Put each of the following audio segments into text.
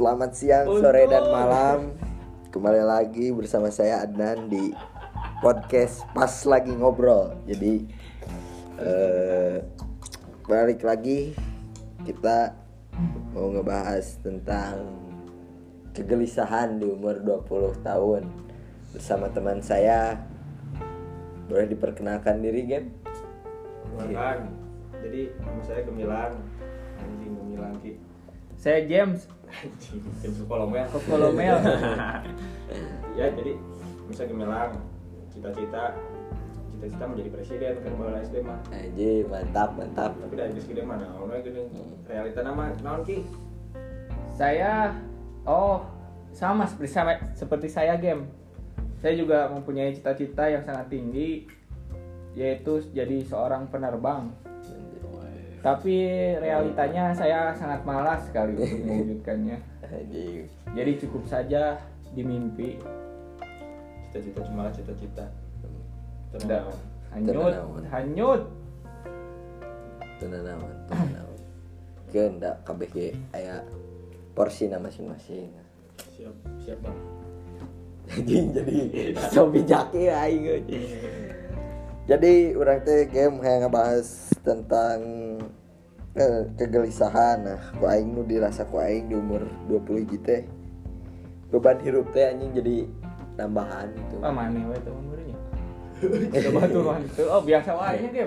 Selamat siang, sore dan malam. Kembali lagi bersama saya Adnan di podcast Pas lagi ngobrol. Jadi eh balik lagi kita mau ngebahas tentang kegelisahan di umur 20 tahun bersama teman saya. Boleh diperkenalkan diri, Gen? Gemilang. Jadi nama saya Gemilang. Anjing Gemilang ki. Saya James tim kolomel. Kokolomel. ya jadi bisa Gemilang. Cita-cita cita-cita menjadi presiden kan bola SD mah. Aji, mantap, mantap. Tapi dari geus gede mah naon we geuning. Realita nama naon ki? saya oh sama seperti sama seperti saya game. Saya juga mempunyai cita-cita yang sangat tinggi yaitu jadi seorang penerbang. Tapi realitanya saya sangat malas sekali untuk mewujudkannya. Jadi cukup saja di mimpi. Cita-cita cuma lah cita-cita. Tenang. hanyut, Tenang. hanyut. Tenanawan, tenanawan. Kehendak KBG aya porsi masing-masing. Siap, siap Bang. jadi jadi so bijak ya aing. Jadi orang teh game yang ngebahas tentang eh, kegelisahan nah ku aing nu dirasa ku aing di umur 20 hiji teh beban hirup teh anjing jadi tambahan gitu. Apa mana we itu umurnya? Coba turun itu. Oh biasa wae nya.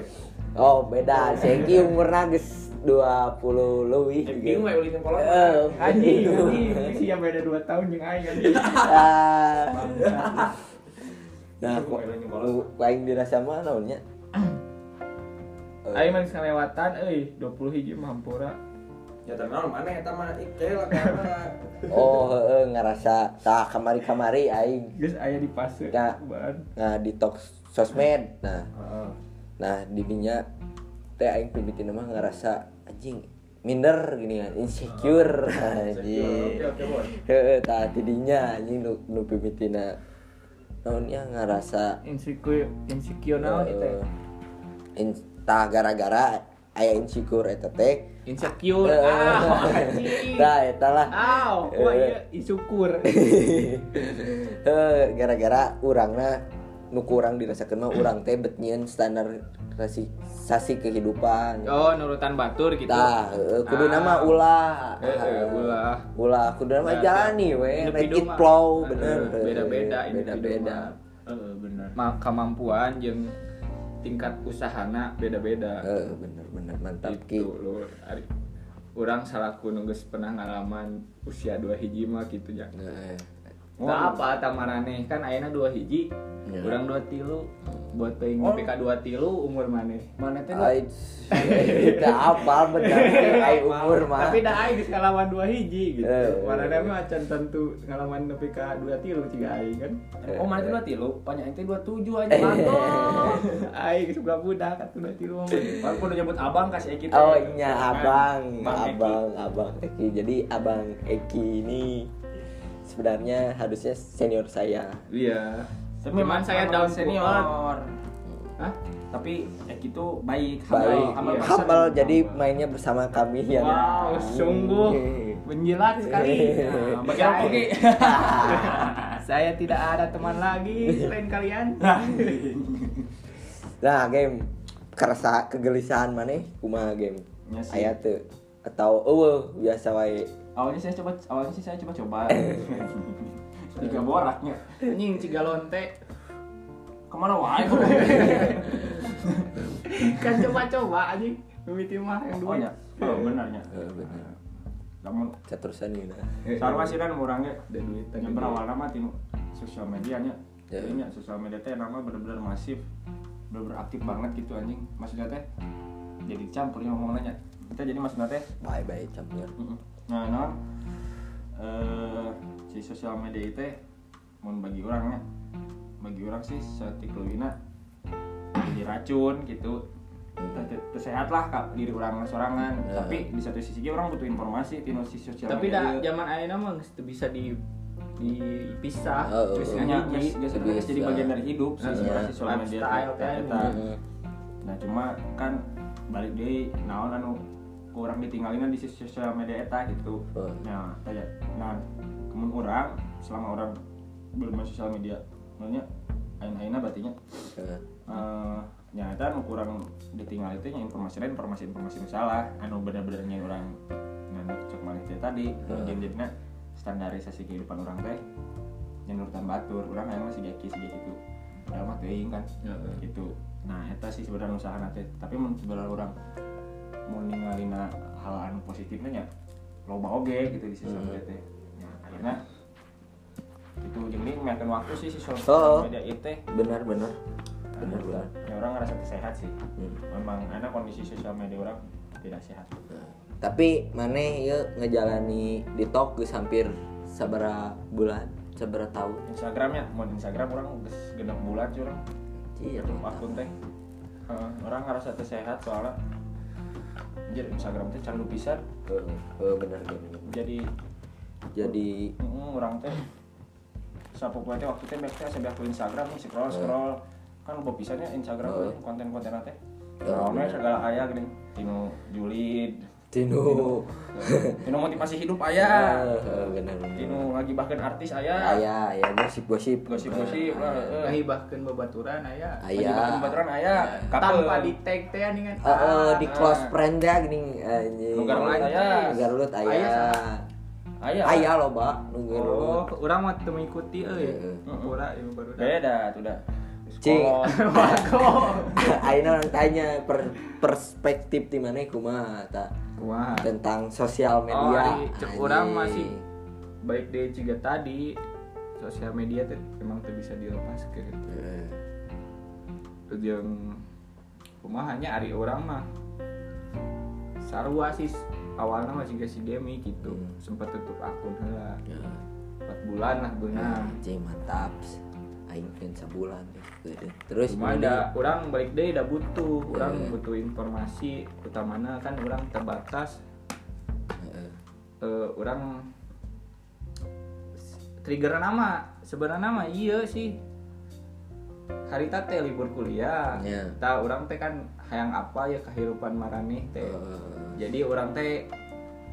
Oh, beda. Seki umurna geus 20 leuwih. Anjing we ulin kolom. Eh, Anjing, anjing, sih yang beda 2 tahun jeung aing anjing. Ah. Nah, ulin ku aing dirasa mah naonnya? Aing mah ngalewatan euy 20 hiji mah hampura. Ya tapi mana eta mah ikeu lah karena Oh, heeh ngarasa tah kamari-kamari aing Geus aya di fase Ya. ban. nah di tok sosmed. Nah, nah didinya teh aing pimitin mah ngarasa anjing minder gini kan insecure anjing. Oke oke boy. Heeh, tah didinya anjing nu nu pimitina naonnya ngarasa Insecure insecure naon itu. eh, in, tah gara-gara aya insecure eta teh Insecure. Ah. Tah eta lah. Aw, insyukur. Eh, gara-gara urangna nu kurang dirasakeun mah urang teh bet nyieun standar sasi kehidupan. Oh, nurutan batur gitu. Tah, kudu Ah. nama ulah. Eh, ulah. Ulah kudu nama jalani we, make it flow bener. beda-beda beda-beda. mah. Ma- kemampuan jeung tingkat usahana beda-beda. Eh, bener bener. Mantap gitu lur Ari. Orang salah kuno geus pernah ngalaman usia dua hiji mah gitu ya Heeh. nggak apa tamarane kan ayana dua hiji Ya. orang dua tilu buat teuing Oh. PK dua tilu umur maneh Mana teh Ai kita apa bener ai umur mah. tapi dah aing geus ngalaman dua hiji gitu Eh. manehna mah acan tentu ngalaman nepi ka dua tilu ciga aing kan Oh mana teh dua tilu, banyak itu dua tujuh aja mantul. aing geus buka budak atuh dua tilu mah Baru kudu nyebut abang kasih kita. Oh iya abang, Bang Eki. abang, abang Eki. Jadi abang Eki ini sebenarnya harusnya senior saya. iya Tapi cuman saya down senior. Hah? Tapi Eki tuh baik, Baik, humble, iya. humble jadi mainnya bersama kami ya. Wow, sungguh menjilat sekali. Nah, Bagi apa Ki? Saya tidak ada teman lagi selain kalian. Nah, game kerasa kegelisahan mana? Kumaha game? Ya sih. Aya teu atau eueuh biasa wae. Awalnya saya coba, awalnya sih saya coba-coba. Tiga boraknya. Anjing ciga lonte. Ke mana wae? Kan coba-coba anjing. Mimiti mah yang Oh dua. ya, oh benarnya. Eh, bener. Namun gitu. sarwa sih kan orangnya Ada duit yang berawal nama tinu sosial medianya Ya. jadinya sosial media teh nama bener-bener masif bener-bener aktif banget gitu anjing maksudnya teh jadi campur yang ngomong nanya kita jadi maksudnya teh Bye bye campur. nah non eh si sosial media itu mau bagi orangnya bagi orang sih setik leuwina jadi racun gitu sehat lah kak diri orang sorangan Ya. tapi di satu sisi orang butuh informasi tino si sosial Tapi dah zaman ayeuna mah geus teu bisa di dipisah. Oh, oh. Guys jadi bagian dari hidup sih Iya. sebenarnya si sosial media teh. eta. Heeh. Nah cuma kan balik deh naon anu kurang ditinggalin di sosial media eta gitu nah tanya nah kemun orang selama orang belum main sosial media. Makanya ain-aina batinya eh nyata nu kurang ditinggal itu yang informasi lain informasi informasi salah. Anu bener-bener yang orang nanu cek malih tadi. Heeh. jadi jadinya standarisasi kehidupan orang teh yang nurutan batur. Orang yang masih gaki sih gitu padahal mah teuing kan. Gitu. Nah eta sih sebenarnya usaha nanti tapi mun sebenarnya orang mau ninggalin hal anu positifnya nya loba oge gitu di sosial media teh itu jadi memakan waktu sih si Oh. sosial media itu benar. Benar benar benar. ya orang ngerasa sehat sih. Hmm. memang enak kondisi sosial media orang tidak sehat. Nah, tapi maneh ya ngejalani di tok geus hampir sabara bulan sabara tahun Instagramnya mau Instagram orang udah genap bulan sih orang. Iya akun teh. Heeh, orang ngerasa sehat soalnya. Jadi Instagram teh candu pisan. Oh, benar benar. Jadi jadi mm, orang teh sapu teh waktu teh biasa saya aku Instagram nih scroll scroll. Kan lupa pisannya Instagram Oh. teh, konten-konten teh. Oh, Nah, bener. segala aya gini. Tinu julid. Tinu. Tinu. Motivasi hidup aya. Ah, benar benar tinu lagi bahkan artis aya. Aya aya gosip gosip. Gosip-gosip lah heeh. ngahibahkeun babaturan aya. Lagi aya. Bahkan baturan aya. Couple. tanpa di tag teh Eh, eh, di close friend ya gini anjing. Nu Garut aya. Nu Garut aya Aya aya aya loba nu oh Garut urang mah teu mengikuti euy Heeh. Pura ieu baru beda tuh dah. Cing. Aina orang tanya per, perspektif di mana kumaha ta kumaha tentang sosial oh media. ari cek urang masih baik deh juga tadi. Sosial media tuh emang tuh bisa dilepas ke Heeh. terus yang kumahanya ari orang mah. Sarua sih awalnya masih gak si Demi gitu Hmm. sempat tutup akun heula Ya. 4 bulan lah beunang Anjing mantap. Aing kan sebulan gitu. Terus cuma ada orang balik deh udah butuh orang Hmm. butuh informasi utamanya kan orang terbatas Heeh. eh, orang trigger nama sebenarnya nama iya sih hari teh libur kuliah Ya. orang teh kan hayang apa ya kehidupan maraneh teh Heeh. jadi orang teh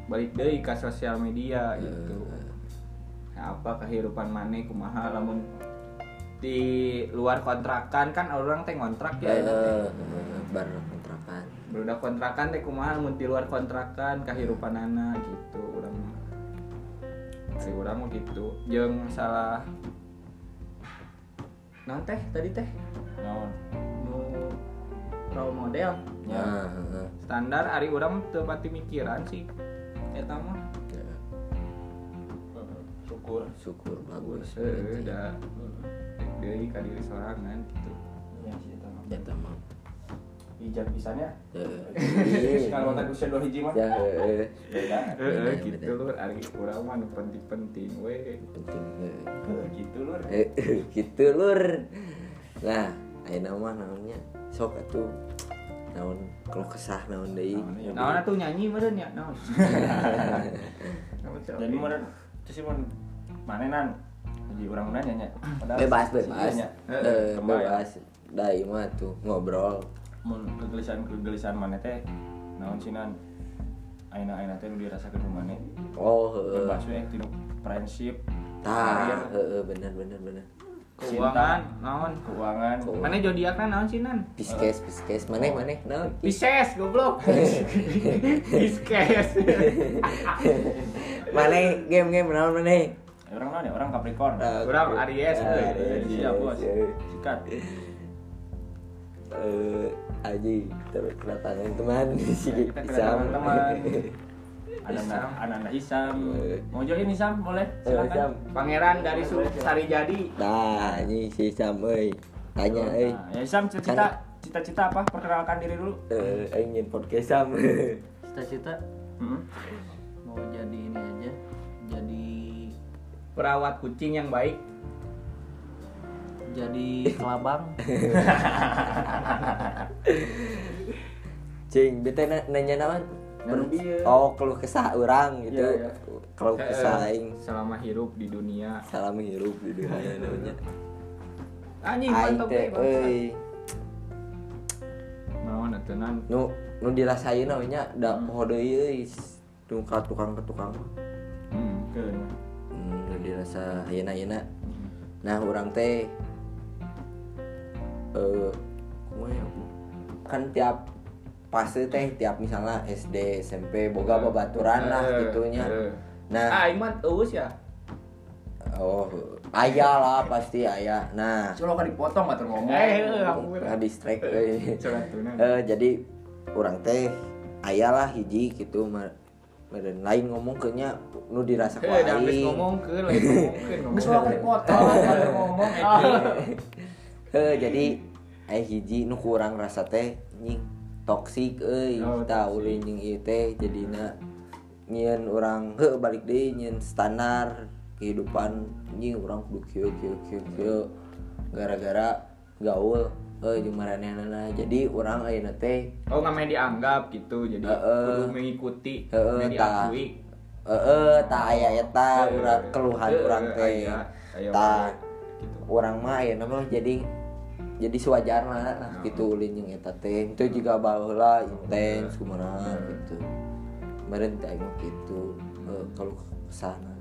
balik deh ke sosial media Heeh. gitu nah, apa kehidupan maneh kumaha lamun di luar kontrakan kan orang teh ngontrak ya Heeh. Heeh. Bar kontrakan. udah kontrakan teh kumaha mun di luar kontrakan kehidupan anak gitu orang dari orang gitu jeung salah nah teh tadi teh Naon? Role model Ya. Nah, heeh. standar ari orang teu pati mikiran sih eta mah Ya, Syukur. syukur bagus. Heeh, da deui ka diri sorangan gitu Ya mah. Ya tamam. Ijab pisannya. Heeh. Kalau tak usia dua hiji mah. Ya heeh. Beda. heeh Bener, gitu lur ari urang mah nu penting-penting we penting heeh. Gitu lur. Eh, gitu lur nah ayeuna mah naonnya sok atuh. Naon kalau kesah naon deui? Naon ya? naon atuh nyanyi meureun ya? Naon? Jadi itu sih mau manenan. Jadi orang nanya nya. Padahal bebas bebas. si- nya. Eh, Kembali. bebas. Dai mah tuh ngobrol. Mun kegelisahan kegelisahan mana teh naon sinan aina aina teh dirasakeun maneh. oh heeh Bebas we tinu friendship, tah heeh bener bener bener keuangan naon keuangan. Keuangan. mana zodiakna naon sih nan piskes piskes maneh maneh naon Pisces goblok Pisces maneh game game naon maneh Eh, Orang naon ya? Orang Capricorn. Urang oke. Aries, Ah. Aries, Siap, Bos. iya. Sikat. eh aji terus kedatangan teman si Kita kedatangan teman. Ananda Ananda Isam. Mau join Isam boleh? Eh, Isam. Silakan. Pangeran dari Sari Jadi Nah, ini si Isam euy. Tanya euy. Nah, ya Isam cita-cita cita-cita apa? Perkenalkan diri dulu. Eh, ingin podcast Sam. cita-cita Hmm. mau jadi ini aja jadi perawat kucing yang baik jadi kelabang Cing, bete na- nanya naon? Nanu bieu. Oh, keluh kesah orang gitu. Iya, iya. Keluh kesah aing selama hidup di dunia salam hirup di dunia namanya. anjing mantap euy. naon atuh nan Nu nu dirasain namanya da Hmm. poho deui nu ka tukang ke tukang hmm ke hmm, nu dirasa ayeuna ayeuna nah orang teh eh kumaha ya, kan tiap fase teh tiap misalnya SD SMP boga babaturan lah Eh, gitunya. eh. nah. Ah iman eueus ya? Oh ayah lah pasti ayah. Nah. Coba kan dipotong atau ngomong. eh eh distract coba tuh nah. Eh, jadi orang teh ayah lah hiji gitu. Meren lain ngomong kenya nu dirasa ku Eh, aing. ngomong ke lain ngomong ke Geus atau ngomong. Eh, jadi eh hiji nu kurang rasa teh nying toksik euy Oh, tah toksik. ulin jeung ieu teh jadina nyieun orang heuh balik deui nyieun standar kehidupan nying urang kudu kieu kieu kieu kieu gara-gara gaul eh jeung maranehna jadi urang ayeuna teh oh nggak main dianggap gitu jadi Heeh. kudu mengikuti main tah. diakui Heeh, tak aya eta urang keluhan urang teh. Tak wae, gitu. mah ayeuna mah jadi jadi sewajarna nah gitu ulin jeung eta teh. Itu juga baheula intens kumaha gitu. Kemarin teh mah gitu. Eh, kalau ke sana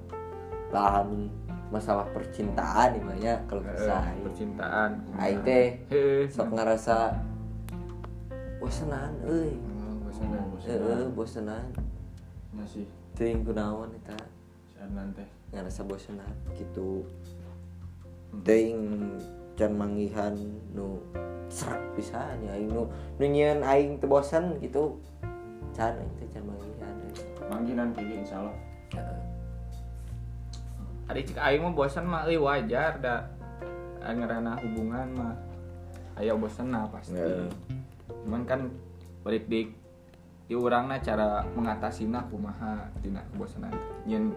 lahan masalah percintaan banyak kalau ke sana. percintaan Aing teh sok ngerasa bosenan euy. Oh, bosanan. Heeh, bosenan. Ya sih, Teuing kunaon eta. teh. ngerasa bosenan gitu teuing can manggihan nu serak pisan ya aing nu nu nyieun aing teu bosen gitu can aing teh can manggihan Manggilan kayak gitu insyaallah. Heeh. Ari cik aing mah bosan mah euy wajar da ngerana hubungan mah aya bosan nah pasti. Heeh. Cuman kan balik di di urangna cara mengatasinya kumaha dina kebosanan. Nyen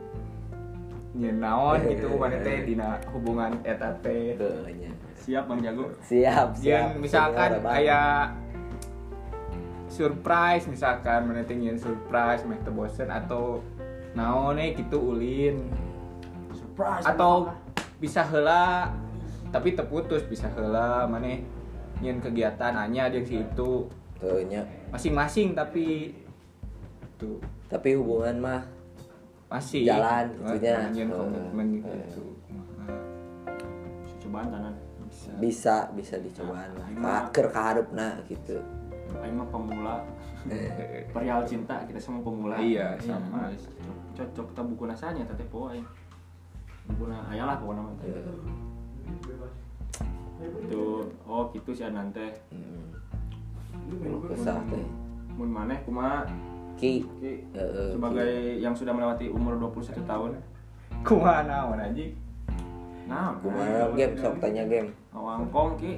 nyen naon gitu mana teh dina hubungan eta teh. Siap Bang Jago. siap siap misalkan aya surprise misalkan mana teh surprise meh bosen atau naon nih gitu ulin Surprise. atau bisa heula tapi terputus bisa heula mana nyen kegiatan hanya jeung si itu Teu nya. masing-masing tapi tuh tapi hubungan mah masih Jalan gitunya. Oh, komitmen eh. gitu cobaan tanan. bisa bisa bisa dicobaan lah Ka- keur kaharepna gitu Aing mah pemula. Perihal cinta kita semua pemula. Iya, sama. Cocok kita buku nasanya teh po aing. Buku na aya lah pokona mah. Itu oh gitu si Adnan teh. hmm. kesah teh Mun maneh kumaha ki Ki, Heeh, sebagai yang sudah melewati umur 21 tahun. kumaha naon anjing? Nah, kumaha game sok tanya game ngawangkong ki.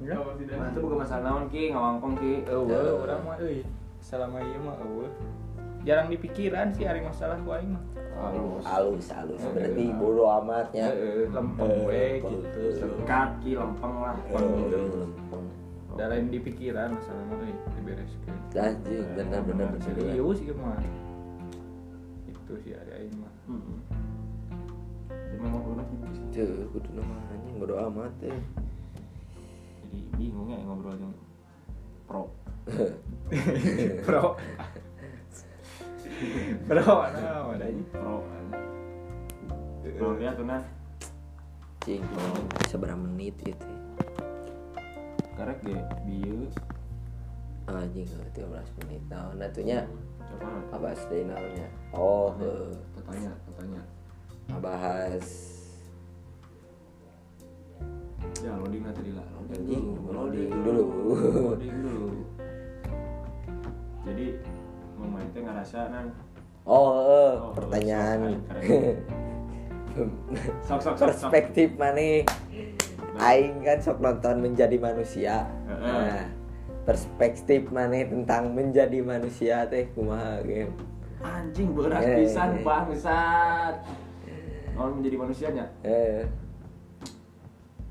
Nah, itu bukan masalah naon ki, ngawangkong ki. eueuh. urang mah euy selama ieu mah eueuh. Jarang dipikiran sih hari masalah ku aing mah. Halus. halus halus. Berarti bodo amatnya. Heeh, lempeng Eh, we lempeng. gitu. Sekat ki lempeng lah. Eh, lempeng. da lain dipikiran masalah mah euy dibereskeun anjing bener serius ieu mah itu sih hari aing mah Hmm. Jadi memang udah gitu sih. tuh kudu nama anjing bodo amat eh Jadi bingung ya ngobrol dengan pro. bro bro naon anjing Pro. Pro lihat tuh nah. cing seberapa menit gitu Karek ge bieu anjing 13 menit nah natunya coba apa sih namanya oh heuh. Tanya, tanya. ngebahas Ya loading lah tadi lah. anjing loading dulu Loading dulu. Jadi mau main teh ngerasa nan. oh heuh, Oh, pertanyaan. Sok sok sok. sok. perspektif mana aing kan sok nonton menjadi manusia Heeh. nah perspektif mana tentang menjadi manusia teh kumaha game Anjing berat Eh. pisan bangsat. Kalau menjadi manusianya, eh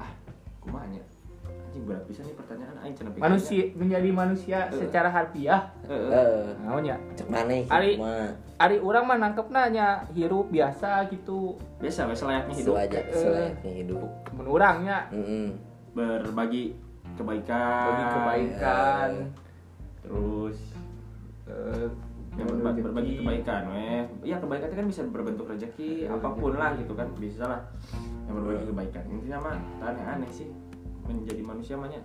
ah, kumanya. Anjing berat pisan nih pertanyaan. Aing cenah manusia menjadi manusia secara harfiah. Heeh. eh naonnya cek mana Ari- mah Ari orang mah nangkep nanya hirup biasa gitu. Biasa wes layaknya hidup. Sewajar Eh. selayaknya hidup. Menurangnya Mm-mm. berbagi kebaikan. bagi kebaikan. Terus eh, yang berba- berbagi kebaikan weh iya kebaikan itu kan bisa berbentuk rezeki apa pun lah gitu kan bisa lah. Yang berbagi kebaikan. Intinya mah tak aneh-aneh sih menjadi manusia mahnya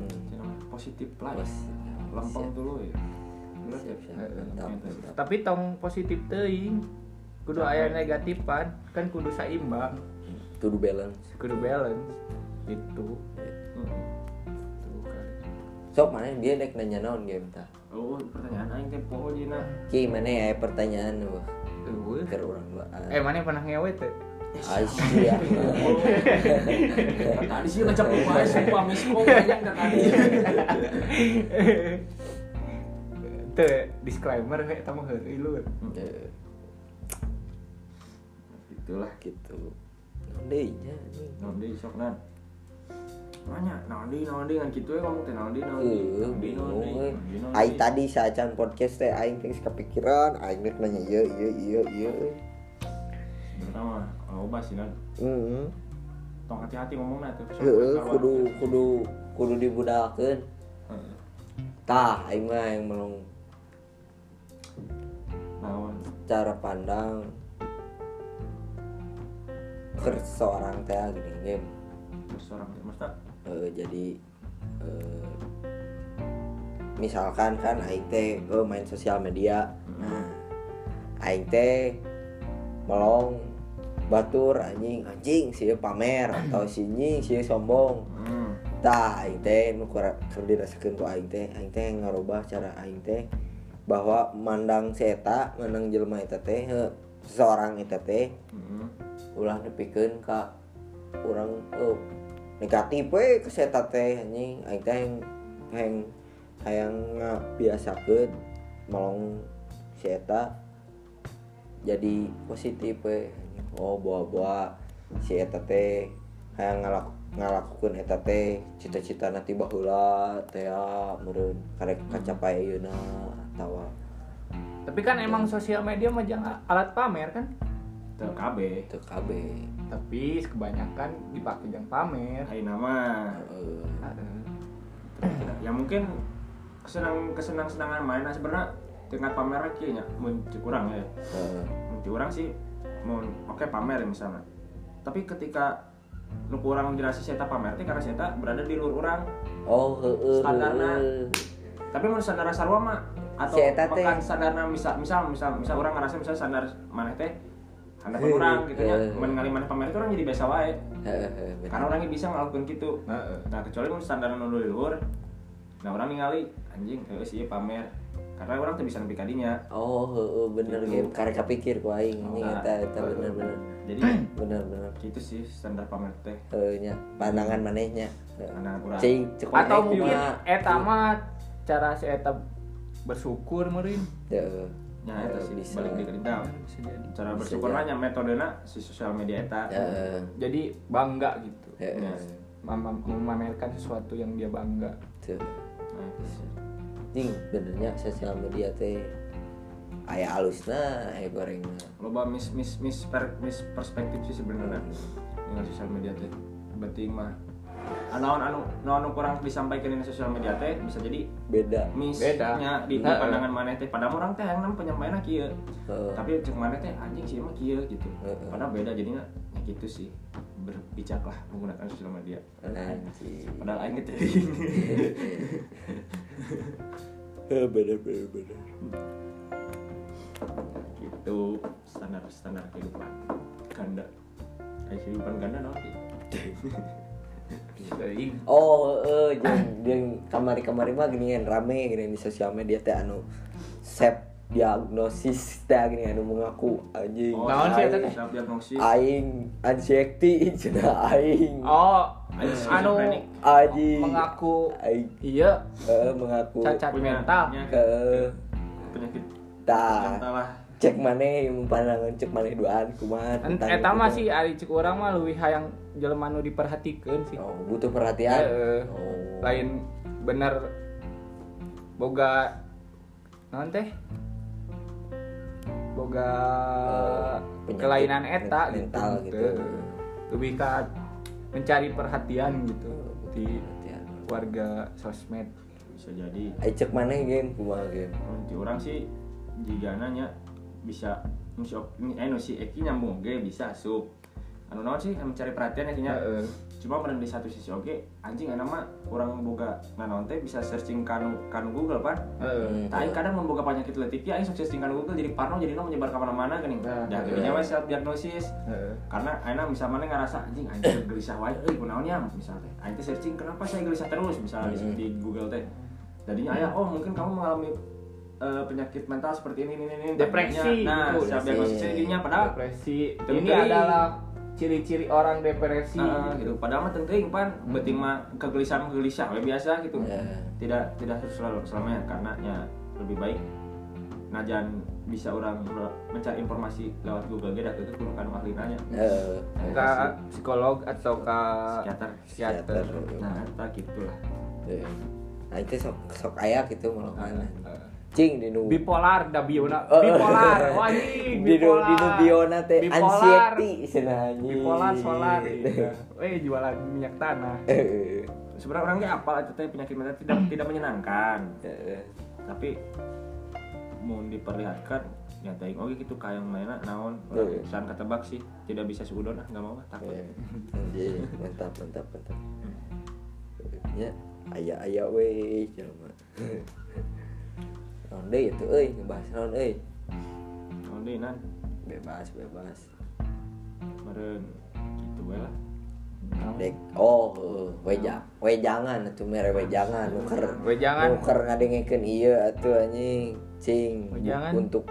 Hmm. positif lah Pos- lempeng siap. dulu ya Siap, ya? siap. Eh, Mantap, mantap. tapi tong positif teuing kudu aya negatifan kan kudu saimbang Kudu balance. kudu balance kan. Sok mana dia dek nanya naon game tah. oh pertanyaan aing teh poho jina Ki mana ya pertanyaan wah. Keur urang eh mana pernah ngewe teh Asia. tadi sih ngecap lupa sumpah miskom aja nggak tadi teh disclaimer kayak tamu heureuy lu Eh, itulah gitu. Anjing. naon deui sok nan deui naon deui ngan kitu ya ngomong teh deui we. naon deui, naon Aing tadi saacan podcast teh aing teh geus kepikiran, aing nanya ieu ieu ieu ieu. sebenarnya mah loba sih nan. Heeh. tong hati-hati ngomongna tuh Heeh, kudu kudu kudu dibudalkeun. Heeh. Tah aing mah yang melong naon? cara pandang ke seorang teh gini game seorang maksudnya? Eh, jadi eh, misalkan kan aing teh eh, main sosial media. Nah aing teh melong batur anjing anjing sih pamer atau si anjing sih sombong hmm. tah aing teh nu keur dirasakeun ku aing teh aing teh ngarubah cara aing teh bahwa mandang si eta mandang jelema eta teh seseorang eta teh Hmm. ulah nepikeun ka urang oh, negatif we ke si eta teh anjing aing teh hayang hayang ngabiasakeun melong si eta jadi positif we. Oh bawa-bawa si eta teh hayang ngalak ngalakukeun eta teh cita-cita nanti baheula teh ya meureun karek kacapai ayeuna atawa tapi kan emang sosial media mah jangan alat pamer kan? Teu kabeh. Tapi kebanyakan dipakai yang pamer. Hai nama Heeh. ya mungkin kesenang kesenang senangan main nah sebenarnya? Tingkat pamer lagi nya mun cek urang ya urang sih oke pamer ya misalnya tapi ketika lu kurang jelas si eta pamer teh karena eta berada di luar urang Oh, heeh. Standarna. heeh. tapi mun standar sarua mah atau makan standarna misal misal misal misal orang ngerasa misal standar maneh teh handap Heuh, orang gitu ya heuh. mun ngali maneh pamer itu orang jadi biasa wae Heeh, heeh, bener. karena orangnya bisa ngelakuin gitu Heeh. nah kecuali mun standar nu di luhur nah orang ningali anjing heeh sih pamer karena orang tuh bisa nepi kadinya Oh, heeh, bener Gitu. game. Karek kapikir ku aing ini Nah, eta eta bener bener. jadi Bener bener. gitu sih standar pamer teh Heeh nya, pandangan manehnya. Pandangan urang Cing, atau mungkin eta mah cara si eta bersyukur meureun Heeh. eta Heeh, sih bisa. balik di cara Bisa bersyukurnya nya metodena si sosial media eta Heeh. jadi bangga gitu Heeh. Ya. Mem- mem- memamerkan sesuatu yang dia bangga Tuh. Nah, itu sih. Jing, benernya sosial media teh aya alusna, aya gorengna. loba mis mis mis, per, mis perspektif sih sebenarnya dengan sosial media teh penting mah anu anu anu anu kurang disampaikan di sosial media teh bisa jadi Beda. Beda. misnya di, Heeh. pandangan maneh teh padahal orang teh yang penyampaiannya kieu Heeh. tapi cek maneh teh anjing sih mah kieu gitu Heeh. padahal beda jadinya ya gitu sih berbijaklah menggunakan sosial media. Padahal aing teh Heeh, bener bener bener. gitu standar standar kehidupan. Ganda. Kayak kehidupan ganda sih? Teuing. Oh, heeh, jeung jeung kamari-kamari mah gini kan rame gini di sosial media teh anu sep diagnosis teh gini anu mengaku anjing. Naon sih eta teh? diagnosis aing anxiety cenah aing. oh Aing anu. Anjing. mengaku aing iya heeh, mengaku cacat mental penyakit, Heeh. penyakit tah cek maneh yang pandangan cek maneh duaan kumaha Ent- tentang eta itu mah sih ari cek urang mah leuwih hayang jelema nu diperhatikeun sih oh, butuh perhatian Heeh. oh. lain bener boga naon teh boga penyakit kelainan eta men- mental gitu, gitu. Lebih ke mencari perhatian gitu di Perhatian. warga sosmed. Bisa jadi. Ayo cek mana game kumaha game Nanti orang sih jika nanya bisa si ini eh si Eki nyambung ge bisa asup anu naon sih anu cari perhatian akhirnya Heeh. Cuma meren di satu sisi oke anjing enak mah orang boga nah naon teh bisa searching kanu kanu Google pan. Nah, aing kadang memboga penyakit letih ya, aing sok searching kanu Google jadi parno jadi no menyebar ke mana-mana gini. Nah, Dah iya. jadinya we self diagnosis. Heeh. Karena aing bisa mana ngerasa anjing teh gelisah wae euy kunaonnya misalnya. Aing teh searching kenapa saya gelisah terus misalnya di- di Google teh. Jadinya aya oh mungkin kamu mengalami eh, penyakit mental seperti ini ini ini ini. Depresi, Nah, gitu. self diagnosis jadinya padahal depresi ini adalah ciri-ciri orang depresi Heeh, gitu. Padahal mah teuing pan, penting mah kegelisahan gelisah we biasa gitu. Ya. Tidak tidak harus selalu selamanya karena ya lebih baik najan bisa orang mencari informasi lewat Google ge itu kudu kanu ahli nanya. Eh, ke psikolog atau ke Psikiater. psikiater Nah, eta gitulah. eh. Nah itu sok sok aya gitu mana Heeh. Cing di nu bipolar da biona Oh. bipolar wah anjing di nu di nu biona teh Bipolar. anxiety cenah anjing. Bipolar solar eh jualan minyak tanah. Eh, Sebenarnya orangnya apa itu teh penyakit mental tidak tidak menyenangkan, eh, tapi mau diperlihatkan ya teuing oge gitu kayak mainan naon Iya. orang san ketebak sih. Tidak bisa seudon ah nggak mau takut. eh. Mantap mantap mantap. Ya aya aya we jelema naon deui itu euy ngebahas euy Naon deui nan bebas bebas. Meureun gitu we lah. dek oh heuh, weja wejangan atuh mere wejangan nuker Wejangan. nuker ngadengekeun ieu atuh anjing cing Wejangan. untuk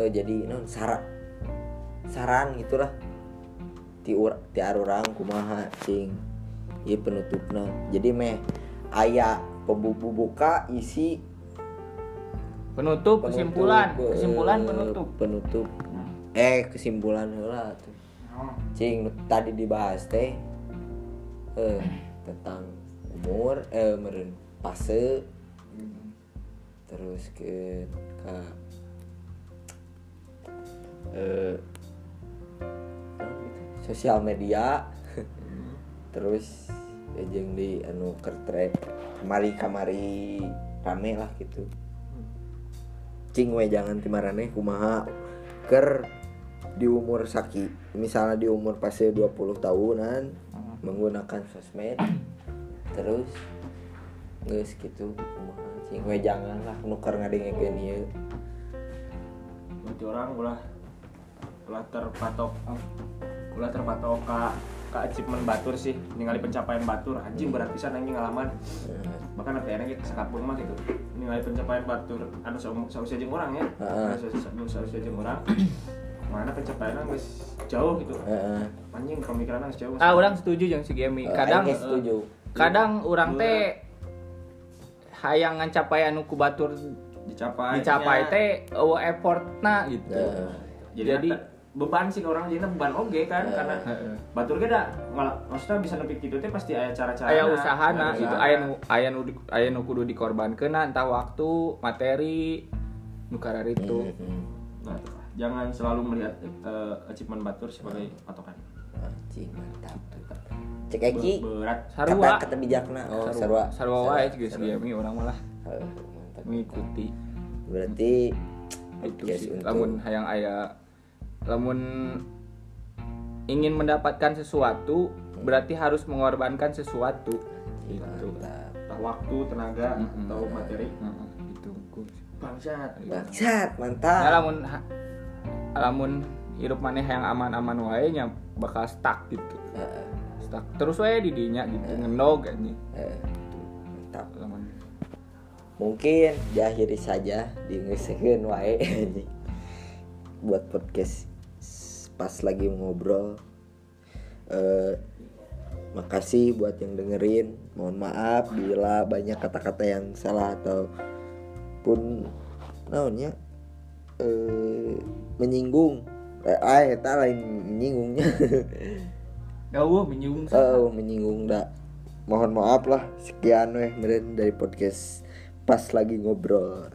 eh, jadi non saran saran gitulah ti ur ti arurang kumaha cing ieu penutupna jadi meh aya pembuka isi penutup kesimpulan penutup, eh, kesimpulan penutup. Penutup. Eh kesimpulan heula tuh. Cing nu tadi dibahas teh eh tentang umur eh meren fase terus ke ka eh sosial media. Terus ya jeung di anu kertre kamari kamari rame lah gitu cing we jangan timarane kumaha. Ker di umur saki misalnya di umur fase 20 tahunan menggunakan sosmed terus geus gitu kumaha. Cing we jangan lah nuker ngadengekeun ieu. Berarti orang ulah ulah terpatok ulah terpatok ke ke achievement batur sih ningali pencapaian batur. Anjing berat pisan anjing ngalaman. Bahkan nanti enak gitu sekapung mah gitu ningali pencapaian batur. Anu sausia jeung urang ya. Anu sausia- jeung urang mana pencapaian geus jauh gitu. Anjing pemikiran geus jauh. Ah orang setuju yang si Gemi. Eh, kadang setuju. kadang orang teh hayang ngancapai anu ku batur dicapai dicapai teh eueuh effortna gitu. Heeh. jadi, jadi- jadi beban sih ke orang jadi beban oge kan karena Heeh. batur ge da malah maksudnya bisa nepi kitu teh pasti aya cara-cara aya usahana gitu aya nu aya nu di- aya nu kudu dikorbankeun entah waktu materi nu itu. Nah, itu lah. jangan selalu melihat eh, achievement batur sebagai patokan. anjing mantap. Cek Eki. Be- berat. sarua. Kata kata bijakna. Oh sarua. sarua. Wae juga si Gemi orang malah mengikuti. Berarti itu sih. untuk lamun hayang aya lamun ingin mendapatkan sesuatu berarti harus mengorbankan sesuatu gitu waktu, tenaga, Mm-mm. atau materi. Heeh, gitu Bangsat. bangsat Ya mantap lamun ha- lamun hidup maneh yang aman-aman wae nya bakal stuck gitu. Heeh, Stuck terus wae di dinya gitu ngendog anjing. heeh. mantap Lamun mungkin diakhiri saja di wae anjing. buat podcast pas lagi ngobrol. Eh makasih buat yang dengerin. Mohon maaf bila banyak kata-kata yang salah atau pun naonnya eh menyinggung. Eh ah, eta lain menyinggungnya. Dawuh menyinggung oh menyinggung dak mohon maaf lah. Sekian weh meren dari podcast pas lagi ngobrol